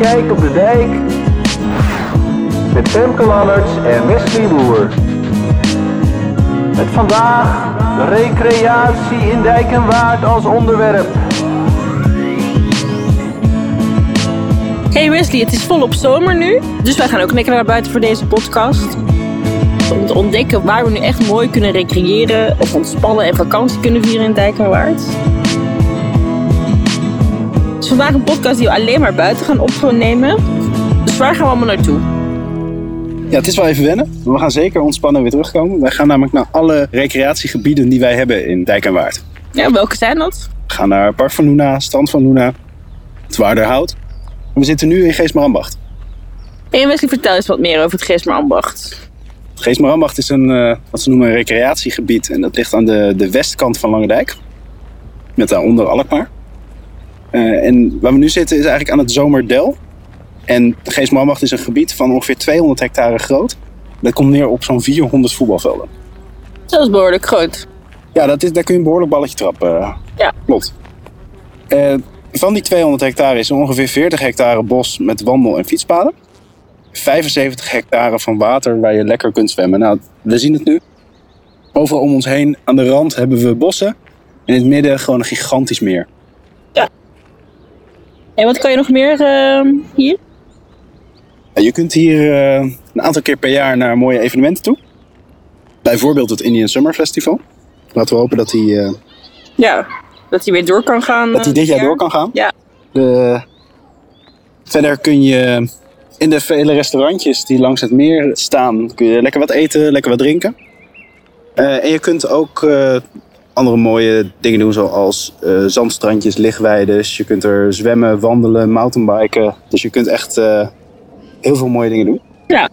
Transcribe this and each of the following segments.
Kijk op de dijk met Femke Lallerts en Wesley Boer. Met vandaag recreatie in Dijk en Waard als onderwerp. Hey Wesley, het is volop zomer nu. Dus wij gaan ook lekker naar buiten voor deze podcast. Om te ontdekken waar we nu echt mooi kunnen recreëren of ontspannen en vakantie kunnen vieren in Dijk en Waard. Vandaag een podcast die we alleen maar buiten gaan opnemen. Dus waar gaan we allemaal naartoe? Ja, het is wel even wennen. Maar we gaan zeker ontspannen weer terugkomen. Wij gaan namelijk naar alle recreatiegebieden die wij hebben in Dijk en Waard. Ja, welke zijn dat? We gaan naar Park van Luna, Strand van Luna, het Waarderhout. En we zitten nu in Geesmerambacht. En Wesley, vertel eens wat meer over het Geestmerambacht. Geesmerambacht is een, eh, wat ze noemen een recreatiegebied. En dat ligt aan de, de westkant van Langendijk. Met daaronder Alkmaar. Eh, en waar we nu zitten is eigenlijk aan het Zomerdel. En Geesmerambacht is een gebied van ongeveer 200 hectare groot. Dat komt neer op zo'n 400 voetbalvelden. Dat is behoorlijk groot. Ja, dat is, daar kun je een behoorlijk balletje trappen. Ja. Klopt. Eh, van die 200 hectare is er ongeveer 40 hectare bos met wandel- en fietspaden. 75 hectare van water waar je lekker kunt zwemmen. Nou, we zien het nu. Overal om ons heen aan de rand hebben we bossen. En in het midden gewoon een gigantisch meer. En wat kan je nog meer eh, hier? Ja, je kunt hier eh, een aantal keer per jaar naar mooie evenementen toe. Bijvoorbeeld het Indian Summer Festival. Laten we hopen dat die, eh, Ja, dat hij weer door kan gaan. dat die eh, dit jaar jaar. door kan gaan. Ja. De... Verder kun je in de vele restaurantjes die langs het meer staan, kun je lekker wat eten, lekker wat drinken. Eh, en je kunt ook eh, andere mooie dingen doen, zoals eh, zandstrandjes, lichtweides. Je kunt er zwemmen, wandelen, mountainbiken. Dus je kunt echt eh, heel veel mooie dingen doen. Ja.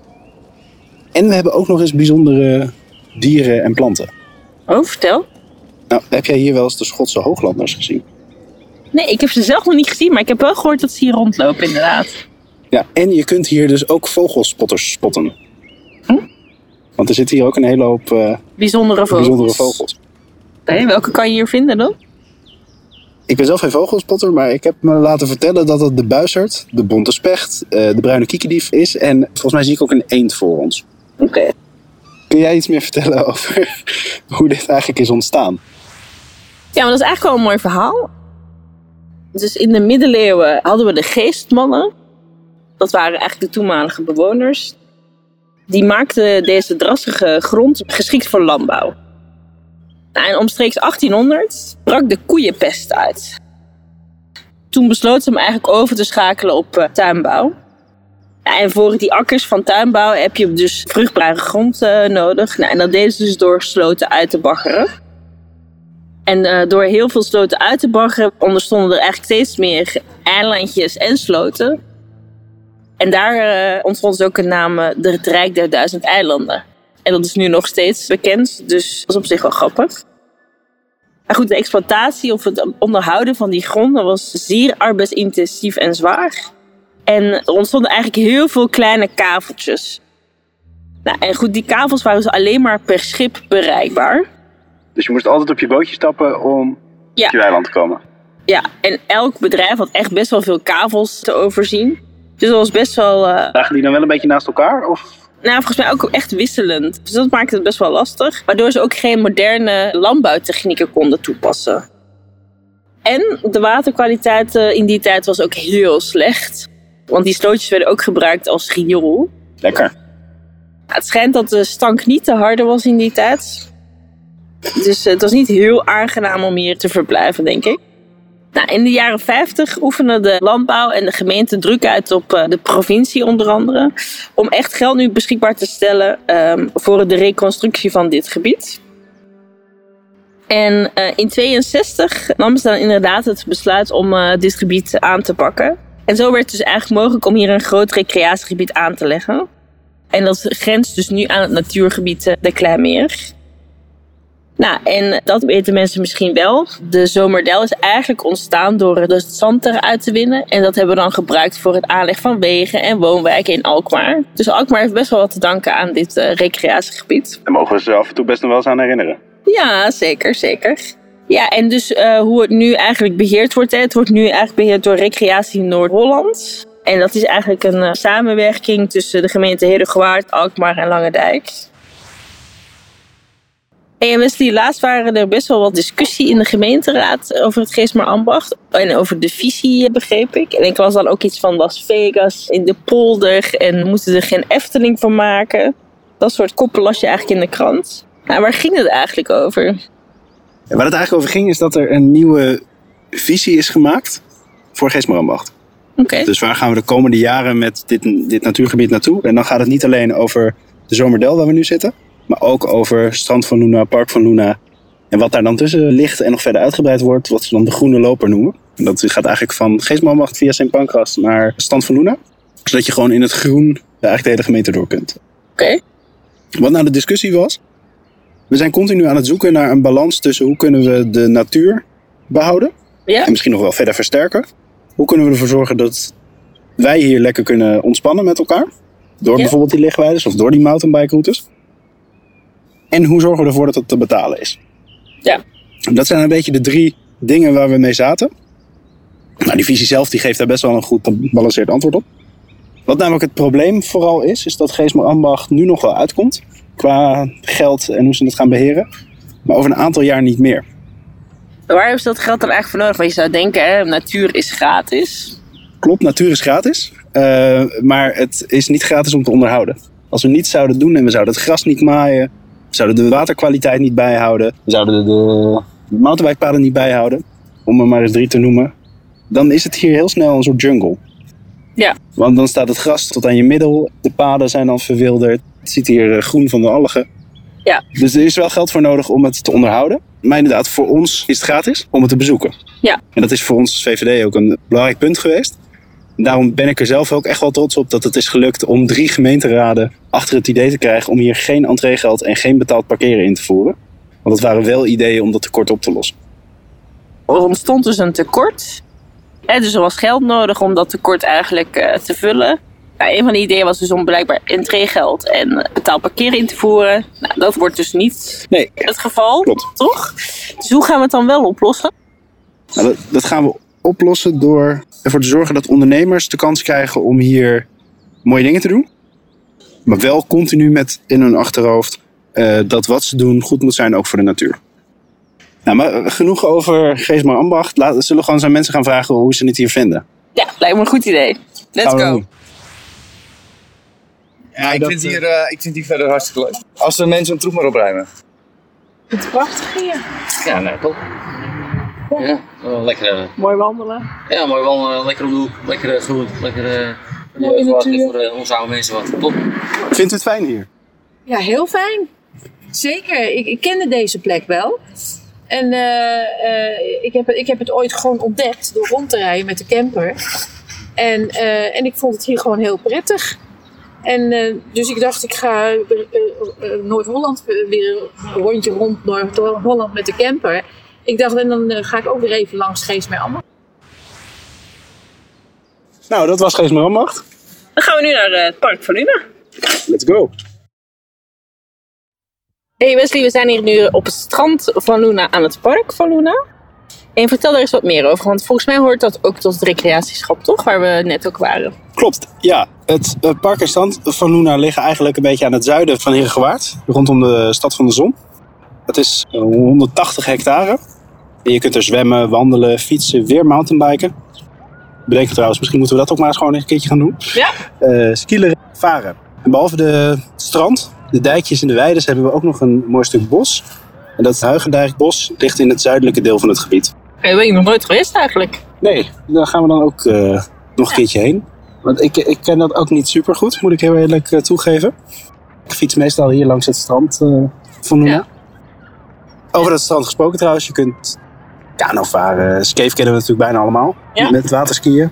En we hebben ook nog eens bijzondere dieren en planten. Oh, vertel. Nou, heb jij hier wel eens de Schotse hooglanders gezien? Nee, ik heb ze zelf nog niet gezien, maar ik heb wel gehoord dat ze hier rondlopen, inderdaad. Ja, en je kunt hier dus ook vogelspotters spotten. Hm? Want er zitten hier ook een hele hoop eh, Bijzondere vogels. bijzondere vogels. Nee, welke kan je hier vinden dan? Ik ben zelf geen vogelspotter, maar ik heb me laten vertellen dat het de buizerd, de bonte specht, eh, de bruine kiekendief is. En volgens mij zie ik ook een eend voor ons. Oké. Kun jij iets meer vertellen over hoe dit eigenlijk is ontstaan? Ja, maar dat is eigenlijk wel een mooi verhaal. Dus in de middeleeuwen hadden we de geestmannen. Dat waren eigenlijk de toenmalige bewoners. Die maakten deze drassige grond geschikt voor landbouw. Nou, en omstreeks 1800 brak de koeienpest uit. Toen besloten ze hem eigenlijk over te schakelen op eh, tuinbouw. En voor die akkers van tuinbouw heb je dus vruchtbare grond eh, nodig. Nou, en dat deden ze dus door sloten uit te baggeren. En eh, door heel veel sloten uit te baggeren, onderstonden er eigenlijk steeds meer eilandjes en sloten. En daar ontstond dus ook een naam, de het Rijk der Duizend Eilanden. En dat is nu nog steeds bekend, dus dat is op zich wel grappig. Maar goed, de exploitatie of het onderhouden van die gronden was zeer arbeidsintensief en zwaar. En er ontstonden eigenlijk heel veel kleine kaveltjes. Nou, en goed, die kavels waren dus alleen maar per schip bereikbaar. Dus je moest altijd op je bootje stappen om Ja. op je weiland te komen. Ja, en elk bedrijf had echt best wel veel kavels te overzien. Dus dat was best wel, eh, Lagen die dan wel een beetje naast elkaar? Of? Nou volgens mij ook echt wisselend. Dus dat maakte het best wel lastig. Waardoor ze ook geen moderne landbouwtechnieken konden toepassen. En de waterkwaliteit in die tijd was ook heel slecht. Want die slootjes werden ook gebruikt als riool. Lekker. Het schijnt dat de stank niet te harde was in die tijd. Dus het was niet heel aangenaam om hier te verblijven, denk ik. Nou, in de jaren 50 oefenen de landbouw en de gemeente druk uit op eh, de provincie onder andere. Om echt geld nu beschikbaar te stellen ehm, voor de reconstructie van dit gebied. En eh, in 62 nam ze dan inderdaad het besluit om eh, dit gebied aan te pakken. En zo werd het dus eigenlijk mogelijk om hier een groot recreatiegebied aan te leggen. En dat grenst dus nu aan het natuurgebied de Kleimeer. Nou, en dat weten mensen misschien wel. De Zomerdel is eigenlijk ontstaan door het zand eruit te winnen. En dat hebben we dan gebruikt voor het aanleg van wegen en woonwijken in Alkmaar. Dus Alkmaar heeft best wel wat te danken aan dit eh, recreatiegebied. Daar mogen we ze af en toe best nog wel eens aan herinneren. Ja, zeker, zeker. Ja, en dus eh, hoe het nu eigenlijk beheerd wordt. Hè. Het wordt nu eigenlijk beheerd door Recreatie Noord-Holland. En dat is eigenlijk een eh, samenwerking tussen de gemeente Herengewaard, Alkmaar en Langendijk. En Wesley, laatst waren er best wel wat discussie in de gemeenteraad over het Geesmar Ambacht. En over de visie, begreep ik. En ik las dan ook iets van Las Vegas in de polder. En moeten er geen Efteling van maken. Dat soort koppen las je eigenlijk in de krant. Nou, waar ging het eigenlijk over? Waar het eigenlijk over ging is dat er een nieuwe visie is gemaakt voor Geestmarambacht. Oké. Dus waar gaan we de komende jaren met dit, dit natuurgebied naartoe? En dan gaat het niet alleen over de Zomerdel waar we nu zitten, maar ook over Strand van Luna, Park van Luna. En wat daar dan tussen ligt en nog verder uitgebreid wordt, wat ze dan de groene loper noemen. En dat gaat eigenlijk van Geestmarambacht via Sint Pancras naar Strand van Luna. Zodat je gewoon in het groen eigenlijk de hele gemeente door kunt. Oké. Wat nou de discussie was. We zijn continu aan het zoeken naar een balans tussen hoe kunnen we de natuur behouden. Ja. En misschien nog wel verder versterken. Hoe kunnen we ervoor zorgen dat wij hier lekker kunnen ontspannen met elkaar? Door Ja. bijvoorbeeld die lichtweiders of door die mountainbike routes. En hoe zorgen we ervoor dat het te betalen is? Ja. Dat zijn een beetje de drie dingen waar we mee zaten. Nou, die visie zelf die geeft daar best wel een goed gebalanceerd antwoord op. Wat namelijk het probleem vooral is, is dat Geesmer Ambacht nu nog wel uitkomt. Qua geld en hoe ze het gaan beheren. Maar over een aantal jaar niet meer. Waar hebben ze dat geld dan eigenlijk voor nodig? Want je zou denken, hè, natuur is gratis. Klopt, natuur is gratis. eh, maar het is niet gratis om te onderhouden. Als we niets zouden doen en we zouden het gras niet maaien. Zouden de waterkwaliteit niet bijhouden. We zouden de, de mountainbikepaden niet bijhouden. Om er maar eens drie te noemen. Dan is het hier heel snel een soort jungle. Ja. Want dan staat het gras tot aan je middel. De paden zijn dan verwilderd. Het ziet hier eh, groen van de algen. Ja. Dus er is wel geld voor nodig om het te onderhouden. Maar inderdaad, voor ons is het gratis om het te bezoeken. Ja. En dat is voor ons als VVD ook een belangrijk punt geweest. Daarom ben ik er zelf ook echt wel trots op dat het is gelukt om drie gemeenteraden achter het idee te krijgen om hier geen entreegeld en geen betaald parkeren in te voeren. Want het waren wel ideeën om dat tekort op te lossen. Er ontstond dus een tekort. Hè, dus er was geld nodig om dat tekort eigenlijk eh, te vullen. Nou, een van de ideeën was dus om blijkbaar entreegeld en eh, betaald parkeren in te voeren. Nou, dat wordt dus niet Nee, het geval, Klopt. toch? Dus hoe gaan we het dan wel oplossen? Nou, dat, dat gaan we oplossen door ervoor te zorgen dat ondernemers de kans krijgen om hier mooie dingen te doen. Maar wel continu met in hun achterhoofd eh, dat wat ze doen goed moet zijn ook voor de natuur. Nou, maar eh, genoeg over Geesmar Ambacht. Laten, zullen we gewoon zijn mensen gaan vragen hoe ze het hier vinden. Ja, lijkt me een goed idee. Let's Gaan go. Ja, ik, dat, vind hier, eh, ik vind hier verder hartstikke leuk. Als de mensen een troep maar opruimen. Het is prachtig hier. Ja, nee, top. Ja, wel lekker. eh, Mooi wandelen. Ja, mooi wandelen, lekker op de hoek, lekker eh, groen, lekker eh, Mooie voor, natuur. voor eh, onze oude mensen wat. Top. Vindt u het fijn hier? Ja, heel fijn. Zeker. Ik, ik kende deze plek wel. En eh, eh, ik, heb, ik heb het ooit gewoon ontdekt door rond te rijden met de camper. En, eh, en ik vond het hier gewoon heel prettig. En eh, dus ik dacht, ik ga eh, eh, eh, Noord-Holland weer een rondje rond Noord-Holland met de camper. Ik dacht, en dan eh, ga ik ook weer even langs Geesmeer Ambacht. Nou, dat was Geesmar Ambacht. Dan gaan we nu naar eh, het Park van Luna. Let's go. Hey Wesley, we zijn hier nu op het strand van Luna aan het Park van Luna. En vertel er eens wat meer over, want volgens mij hoort dat ook tot het recreatieschap, toch? Waar we net ook waren. Klopt, ja. Het eh, park en strand van Luna liggen eigenlijk een beetje aan het zuiden van Herengewaard. Rondom de stad van de zon. Het is eh, 180 hectare. En je kunt er zwemmen, wandelen, fietsen, weer mountainbiken. Bedenk trouwens, misschien moeten we dat ook maar eens gewoon een keertje gaan doen. Ja. Skileren, varen. En behalve de strand, de dijkjes en de weiden hebben we ook nog een mooi stuk bos. En dat Huigendijkbos ligt in het zuidelijke deel van het gebied. Hey, ben je nog nooit geweest eigenlijk? Nee, daar gaan we dan ook eh, nog een keertje heen. Want ik, ik ken dat ook niet super goed, moet ik heel eerlijk eh, toegeven. Ik fiets meestal hier langs het strand eh, van. Ja. Over het strand gesproken trouwens, je kunt kano varen. Skate kennen we natuurlijk bijna allemaal. Ja. Met waterskiën.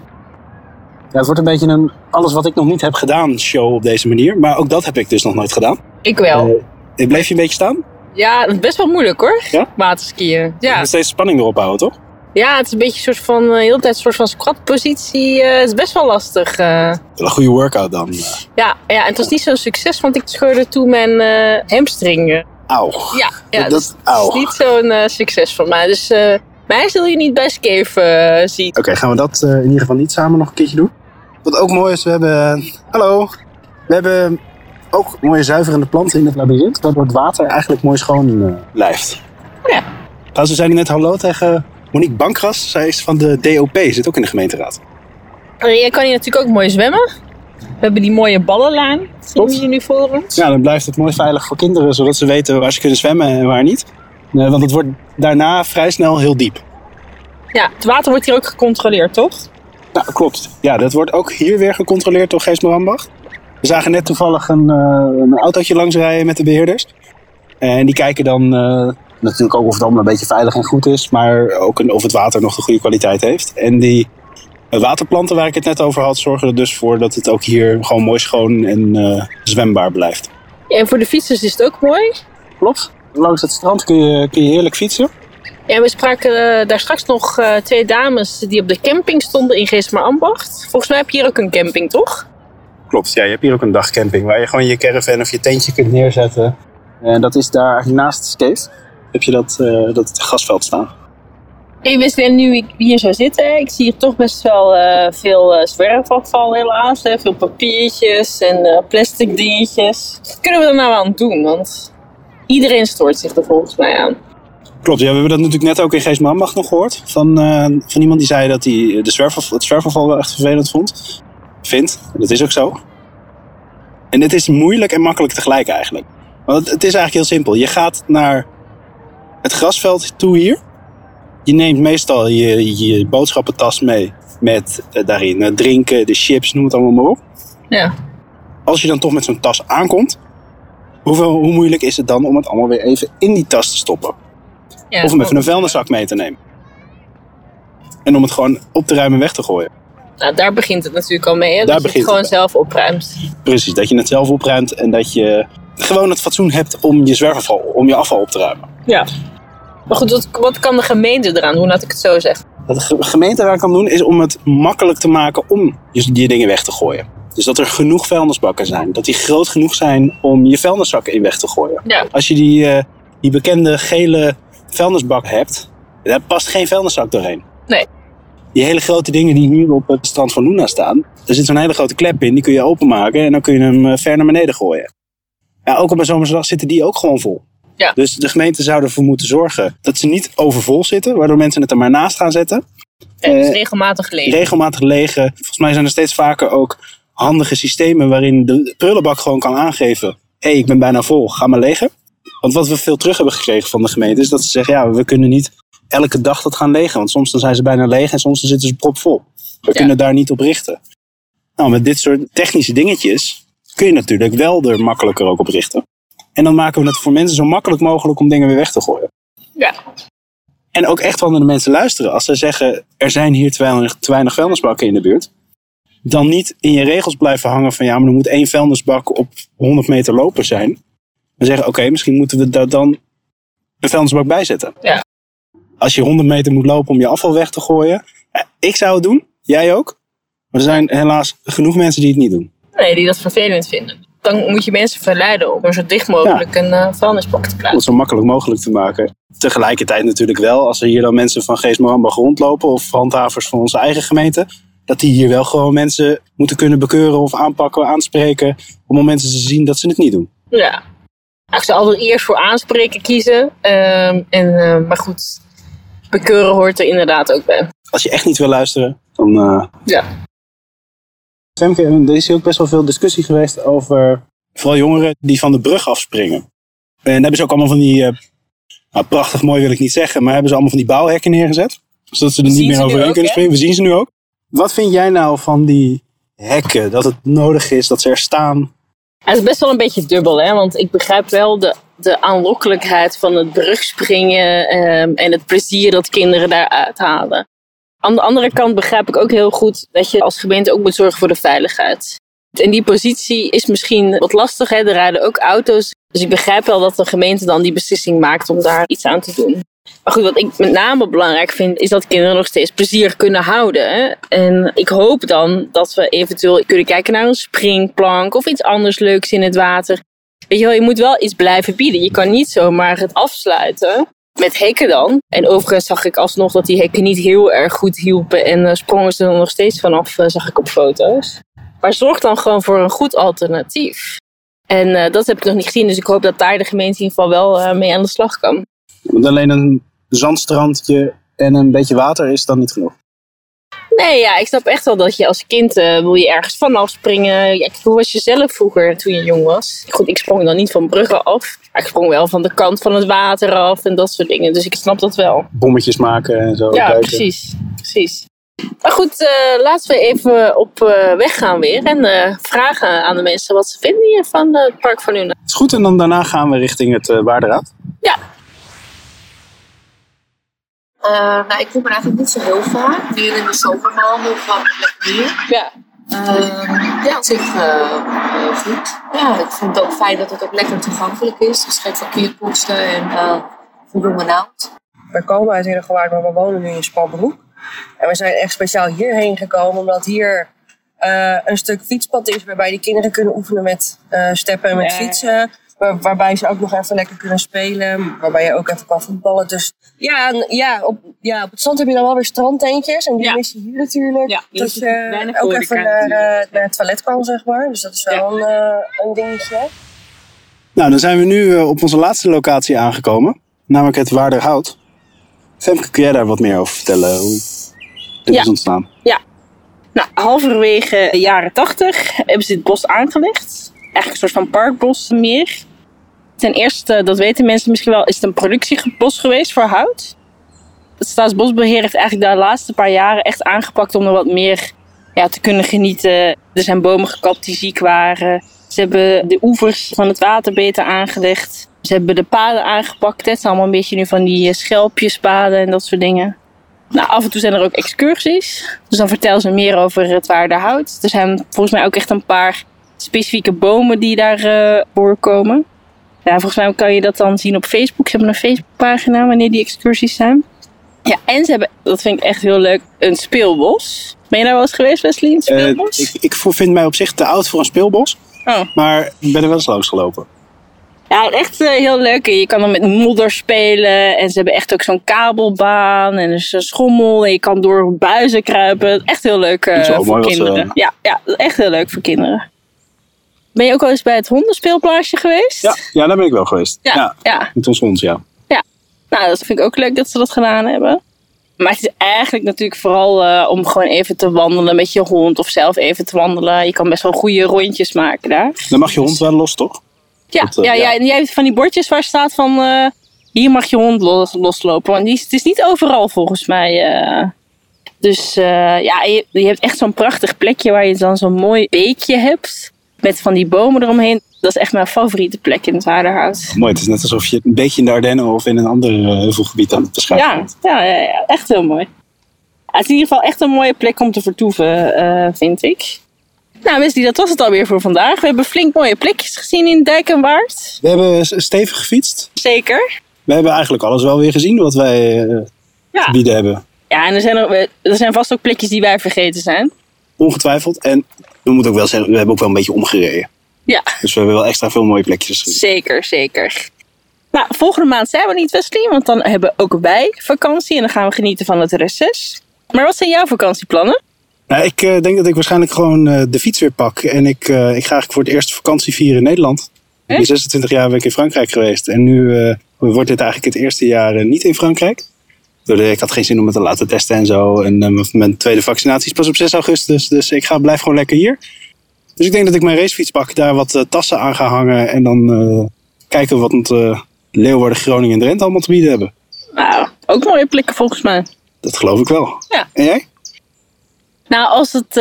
Ja, het wordt een beetje een alles wat ik nog niet heb gedaan show op deze manier. Maar ook dat heb ik dus nog nooit gedaan. Ik wel. Eh, bleef je een beetje staan? Ja, best wel moeilijk hoor. Ja? Waterskiën. Je Ja. moet steeds spanning erop houden, toch? ja, het is een beetje een soort van, eh, de hele tijd een soort van squatpositie. eh, het is best wel lastig. eh. Een goede workout dan. eh. Ja, ja, en het was niet zo'n succes, want ik scheurde toen mijn eh hamstring. eh. Auw. Ja, ja Dat- het is niet zo'n eh, succes van mij. Dus eh, mij zul je niet bij Scave eh, zien. Oké, gaan we dat eh, in ieder geval niet samen nog een keertje doen? Wat ook mooi is, we hebben... Hallo. We hebben ook mooie zuiverende planten in het labyrint. Waardoor het water eigenlijk mooi schoon eh, blijft. Ja. Trouwens, we zijn net hallo tegen Monique Bankras. Zij is van de DOP, zit ook in de gemeenteraad. En je kan hier natuurlijk ook mooi zwemmen. We hebben die mooie ballenlaan. Zien we hier nu voor ons? Ja, dan blijft het mooi veilig voor kinderen, zodat ze weten waar ze kunnen zwemmen en waar niet. Eh, want het wordt daarna vrij snel heel diep. Ja, het water wordt hier ook gecontroleerd, toch? Nou, klopt. Ja, dat wordt ook hier weer gecontroleerd door Geest Moranbach. We zagen net toevallig een, eh, een autootje langsrijden met de beheerders. En die kijken dan eh, natuurlijk ook of het allemaal een beetje veilig en goed is, maar ook een- of het water nog de goede kwaliteit heeft. En die waterplanten waar ik het net over had, zorgen er dus voor dat het ook hier gewoon mooi schoon en eh, zwembaar blijft. Ja, en voor de fietsers is het ook mooi. Klopt. Langs het strand kun je, kun je heerlijk fietsen. Ja, we spraken eh, daar straks nog eh, twee dames die op de camping stonden in Geesmer Ambacht. Volgens mij heb je hier ook een camping, toch? Klopt, ja, je hebt hier ook een dagcamping waar je gewoon je caravan of je tentje kunt neerzetten. En dat is daar naast Skate. Heb je dat, eh, dat gasveld staan. Ik wist net nu ik hier zou zitten, ik zie hier toch best wel eh, veel eh, zwerfafval helaas. Hè? Veel papiertjes en eh, plastic dingetjes. Wat kunnen we er nou aan doen? Want iedereen stoort zich er volgens mij aan. Klopt, ja, we hebben dat natuurlijk net ook in Geest Maanbach nog gehoord. Van, eh, van iemand die zei dat hij de zwerfafval, het zwerfafval wel echt vervelend vond. Vindt, dat is ook zo. En het is moeilijk en makkelijk tegelijk eigenlijk. Want het, is eigenlijk heel simpel. Je gaat naar het grasveld toe hier. Je neemt meestal je, je boodschappentas mee. Met eh, daarin het drinken, de chips, noem het allemaal maar op. Ja. Als je dan toch met zo'n tas aankomt. Hoeveel, hoe moeilijk is het dan om het allemaal weer even in die tas te stoppen? ja Of om even een vuilniszak mee te nemen. En om het gewoon op te ruimen en weg te gooien. Nou, daar begint het natuurlijk al mee. Hè? Daar dat je het gewoon het zelf opruimt. Precies, dat je het zelf opruimt en dat je gewoon het fatsoen hebt om je zwerfafval, om je afval op te ruimen. Ja. Maar goed, wat, wat kan de gemeente eraan doen, laat ik het zo zeggen? Wat de ge- gemeente eraan kan doen is om het makkelijk te maken om je, je dingen weg te gooien. Dus dat er genoeg vuilnisbakken zijn. Dat die groot genoeg zijn om je vuilniszakken in weg te gooien. Ja. Als je die, eh, die bekende gele vuilnisbak hebt, daar past geen vuilniszak doorheen. Nee. Die hele grote dingen die hier op het strand van Luna staan, er zit zo'n hele grote klep in, die kun je openmaken en dan kun je hem eh, ver naar beneden gooien. Ja, ook op een zomerdag zitten die ook gewoon vol. Ja. Dus de gemeente zou ervoor moeten zorgen dat ze niet overvol zitten, waardoor mensen het er maar naast gaan zetten. Ja, dus Eh, regelmatig leeg. Regelmatig legen. Volgens mij zijn er steeds vaker ook handige systemen waarin de prullenbak gewoon kan aangeven: hé, hey, ik ben bijna vol, ga maar legen. Want wat we veel terug hebben gekregen van de gemeente is dat ze zeggen: ja, we kunnen niet elke dag dat gaan legen. Want soms dan zijn ze bijna leeg en soms dan zitten ze propvol. We Ja. kunnen daar niet op richten. Nou, met dit soort technische dingetjes kun je natuurlijk wel er makkelijker ook op richten. En dan maken we het voor mensen zo makkelijk mogelijk om dingen weer weg te gooien. Ja. En ook echt wel naar de mensen luisteren. Als ze zeggen, er zijn hier te weinig, te weinig vuilnisbakken in de buurt. Dan niet in je regels blijven hangen van ja, maar er moet één vuilnisbak op 100 meter lopen zijn. Maar zeggen, oké, misschien moeten we daar dan een vuilnisbak bij zetten. Ja. Als je 100 meter moet lopen om je afval weg te gooien. ik zou het doen, jij ook. Maar er zijn helaas genoeg mensen die het niet doen. Nee, die dat vervelend vinden. Dan moet je mensen verleiden om er zo dicht mogelijk een eh, vuilnisbak te Om plaatsen. het zo makkelijk mogelijk te maken. Tegelijkertijd natuurlijk wel, als er hier dan mensen van Geest Morambach rondlopen. Of handhavers van onze eigen gemeente. Dat die hier wel gewoon mensen moeten kunnen bekeuren of aanpakken, aanspreken. Op momenten ze zien dat ze het niet doen. Ja. Ik zou altijd eerst voor aanspreken kiezen. Ehm, en, eh, maar goed, bekeuren hoort er inderdaad ook bij. Als je echt niet wil luisteren, dan... eh, Ja. Femke, er is hier ook best wel veel discussie geweest over vooral jongeren die van de brug afspringen. En hebben ze ook allemaal van die, eh, nou, prachtig mooi wil ik niet zeggen, maar hebben ze allemaal van die bouwhekken neergezet. Zodat ze er niet meer overheen kunnen springen. We zien ze nu ook. Wat vind jij nou van die hekken? Dat het nodig is dat ze er staan? Het is best wel een beetje dubbel, hè? want ik begrijp wel de, de aanlokkelijkheid van het brugspringen ehm, en het plezier dat kinderen daaruit halen. Aan de andere kant begrijp ik ook heel goed dat je als gemeente ook moet zorgen voor de veiligheid. En die positie is misschien wat lastig, hè? er rijden ook auto's. Dus ik begrijp wel dat de gemeente dan die beslissing maakt om daar iets aan te doen. Maar goed, wat ik met name belangrijk vind, is dat kinderen nog steeds plezier kunnen houden. En ik hoop dan dat we eventueel kunnen kijken naar een springplank of iets anders leuks in het water. Weet je wel, je moet wel iets blijven bieden. Je kan niet zomaar het afsluiten Met hekken dan. En overigens zag ik alsnog dat die hekken niet heel erg goed hielpen. En eh, sprongen ze er nog steeds vanaf, eh, zag ik op foto's. Maar zorg dan gewoon voor een goed alternatief. En eh, dat heb ik nog niet gezien. Dus ik hoop dat daar de gemeente in ieder geval wel mee aan de slag kan. Want alleen een zandstrandje en een beetje water is dan niet genoeg. Nee, ja, ik snap echt wel dat je als kind eh, wil je ergens vanaf springen. Ja, hoe was je zelf vroeger toen je jong was? Goed, ik sprong dan niet van bruggen af. Maar ik sprong wel van de kant van het water af en dat soort dingen. Dus ik snap dat wel. Bommetjes maken en zo. Ja, duiken. precies. precies. Maar goed, eh, laten we even op eh, weg gaan weer. En vragen aan de mensen wat ze vinden hier van het Park van Luna. Is goed, en dan daarna gaan we richting het Waarderraad. Ja, Eh, nou, ik kom er eigenlijk niet zo heel vaak. Meer in de zomermaanden van lekker weer. ja. Ehm, ja, op zich eh, eh, goed. Ja, ik vind het ook fijn dat het ook lekker toegankelijk is. Dus geen verkeerskosten en uh, voldoende naald. We komen uit Herengewaard, maar we wonen nu in Spanbroek. En we zijn echt speciaal hierheen gekomen omdat hier eh, een stuk fietspad is waarbij die kinderen kunnen oefenen met eh, steppen en met Ja. fietsen. Waar- waarbij ze ook nog even lekker kunnen spelen. Waarbij je ook even kan voetballen. Dus ja, en ja, op, ja, op het strand heb je dan wel weer strandtentjes. En die Ja. mis je hier natuurlijk. Ja, hier dat je ook even naar, natuurlijk. eh, naar het toilet kan, zeg maar. Dus dat is wel een, eh, een dingetje. Nou, dan zijn we nu eh, op onze laatste locatie aangekomen. Namelijk het Waarderhout. Femke, kun jij daar wat meer over vertellen? Hoe dit Ja. is ontstaan? Nou, halverwege de jaren tachtig hebben ze dit bos aangelegd. Eigenlijk een soort van parkbos meer. Ten eerste, dat weten mensen misschien wel, is het een productiebos geweest voor hout. Het Staatsbosbeheer heeft eigenlijk de laatste paar jaren echt aangepakt om er wat meer ja, te kunnen genieten. Er zijn bomen gekapt die ziek waren. Ze hebben de oevers van het water beter aangelegd. Ze hebben de paden aangepakt. Het zijn allemaal een beetje nu van die eh, schelpjespaden en dat soort dingen. Nou, af en toe zijn er ook excursies. Dus dan vertellen ze meer over het Waarderhout. Er zijn volgens mij ook echt een paar specifieke bomen die daar eh, voorkomen. Ja, volgens mij kan je dat dan zien op Facebook. Ze hebben een Facebookpagina wanneer die excursies zijn. Ja, en ze hebben, dat vind ik echt heel leuk, een speelbos. Ben je daar wel eens geweest, Wesley? Een Eh, speelbos? ik, ik vind mij op zich te oud voor een speelbos. Oh. Maar ik ben er wel eens langs gelopen. Ja, echt eh, heel leuk. Je kan dan met modder spelen. En ze hebben echt ook zo'n kabelbaan. En er is een schommel. En je kan door buizen kruipen. Echt heel leuk voor kinderen. Ja, ja, echt heel leuk voor kinderen. Ben je ook al eens bij het hondenspeelplaatsje geweest? Ja, ja, daar ben ik wel geweest. Ja, ja. ja. Met ons hond, ja. Nou, dat vind ik ook leuk dat ze dat gedaan hebben. Maar het is eigenlijk natuurlijk vooral eh, om gewoon even te wandelen met je hond. Of zelf even te wandelen. Je kan best wel goede rondjes maken daar. Dan mag je hond wel los, toch? Ja, Dat, eh, ja, ja. ja. en jij hebt van die bordjes waar staat van... eh, hier mag je hond los, loslopen. Want die, is- het is niet overal volgens mij. Dus ja, je, je hebt echt zo'n prachtig plekje waar je dan zo'n mooi beekje hebt. Met van die bomen eromheen. Dat is echt mijn favoriete plek in het Waarderhout. Mooi, het is net alsof je een beetje in de Ardennen of in een ander eh, heuvelgebied aan het beschrijven Ja, bent. ja, ja, ja, echt heel mooi. Ja, het is in ieder geval echt een mooie plek om te vertoeven, eh, vind ik. Nou, Wesley, dat was het alweer voor vandaag. We hebben flink mooie plekjes gezien in Dijk en Waard. We hebben stevig gefietst. Zeker. We hebben eigenlijk alles wel weer gezien wat wij eh, Ja. te bieden hebben. Ja, en er zijn, er, er zijn vast ook plekjes die wij vergeten zijn. Ongetwijfeld. En we moeten ook wel zeggen, we hebben ook wel een beetje omgereden. Ja, Dus we hebben wel extra veel mooie plekjes gezien. zeker, zeker. Nou, volgende maand zijn we niet, Wesley, want dan hebben ook wij vakantie en dan gaan we genieten van het reces. Maar wat zijn jouw vakantieplannen? Nou, ik eh, denk dat ik waarschijnlijk gewoon eh, de fiets weer pak. En ik, eh, ik ga eigenlijk voor het eerst vakantie vieren in Nederland. Ben 26 jaar ben ik in Frankrijk geweest. En nu wordt dit eigenlijk het eerste jaar niet in Frankrijk. Ik had geen zin om het te laten testen en zo. En eh, mijn- tweede vaccinatie is pas op 6 augustus. Dus ik ga, blijf gewoon lekker hier. Dus ik denk dat ik mijn racefiets pak, daar wat eh, tassen aan ga hangen. En dan eh, kijken wat Leeuwarden, Groningen en Drenthe allemaal te bieden hebben. Nou, ook mooie plekken volgens mij. Dat geloof ik wel. Ja. En jij? Nou, als het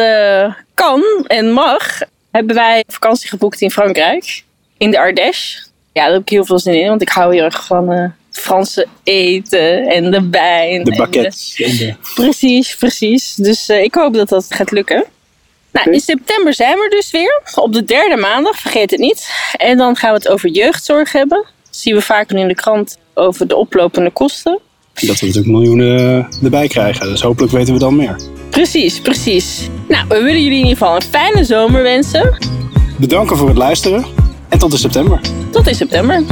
kan en mag, hebben wij vakantie geboekt in Frankrijk. In de Ardèche. Ja, daar heb ik heel veel zin in, want ik hou heel erg van Franse eten en de wijn. De baguettes. En de- Precies, precies. Dus eh, ik hoop dat dat gaat lukken. Nou, in september zijn we dus weer. Op de derde maandag, vergeet het niet. En dan gaan we het over jeugdzorg hebben. Dat zien we vaak in de krant over de oplopende kosten. Dat we natuurlijk miljoenen erbij krijgen. Dus hopelijk weten we dan meer. Precies, precies. Nou, we willen jullie in ieder geval een fijne zomer wensen. Bedanken voor het luisteren. En tot in september. Tot in september.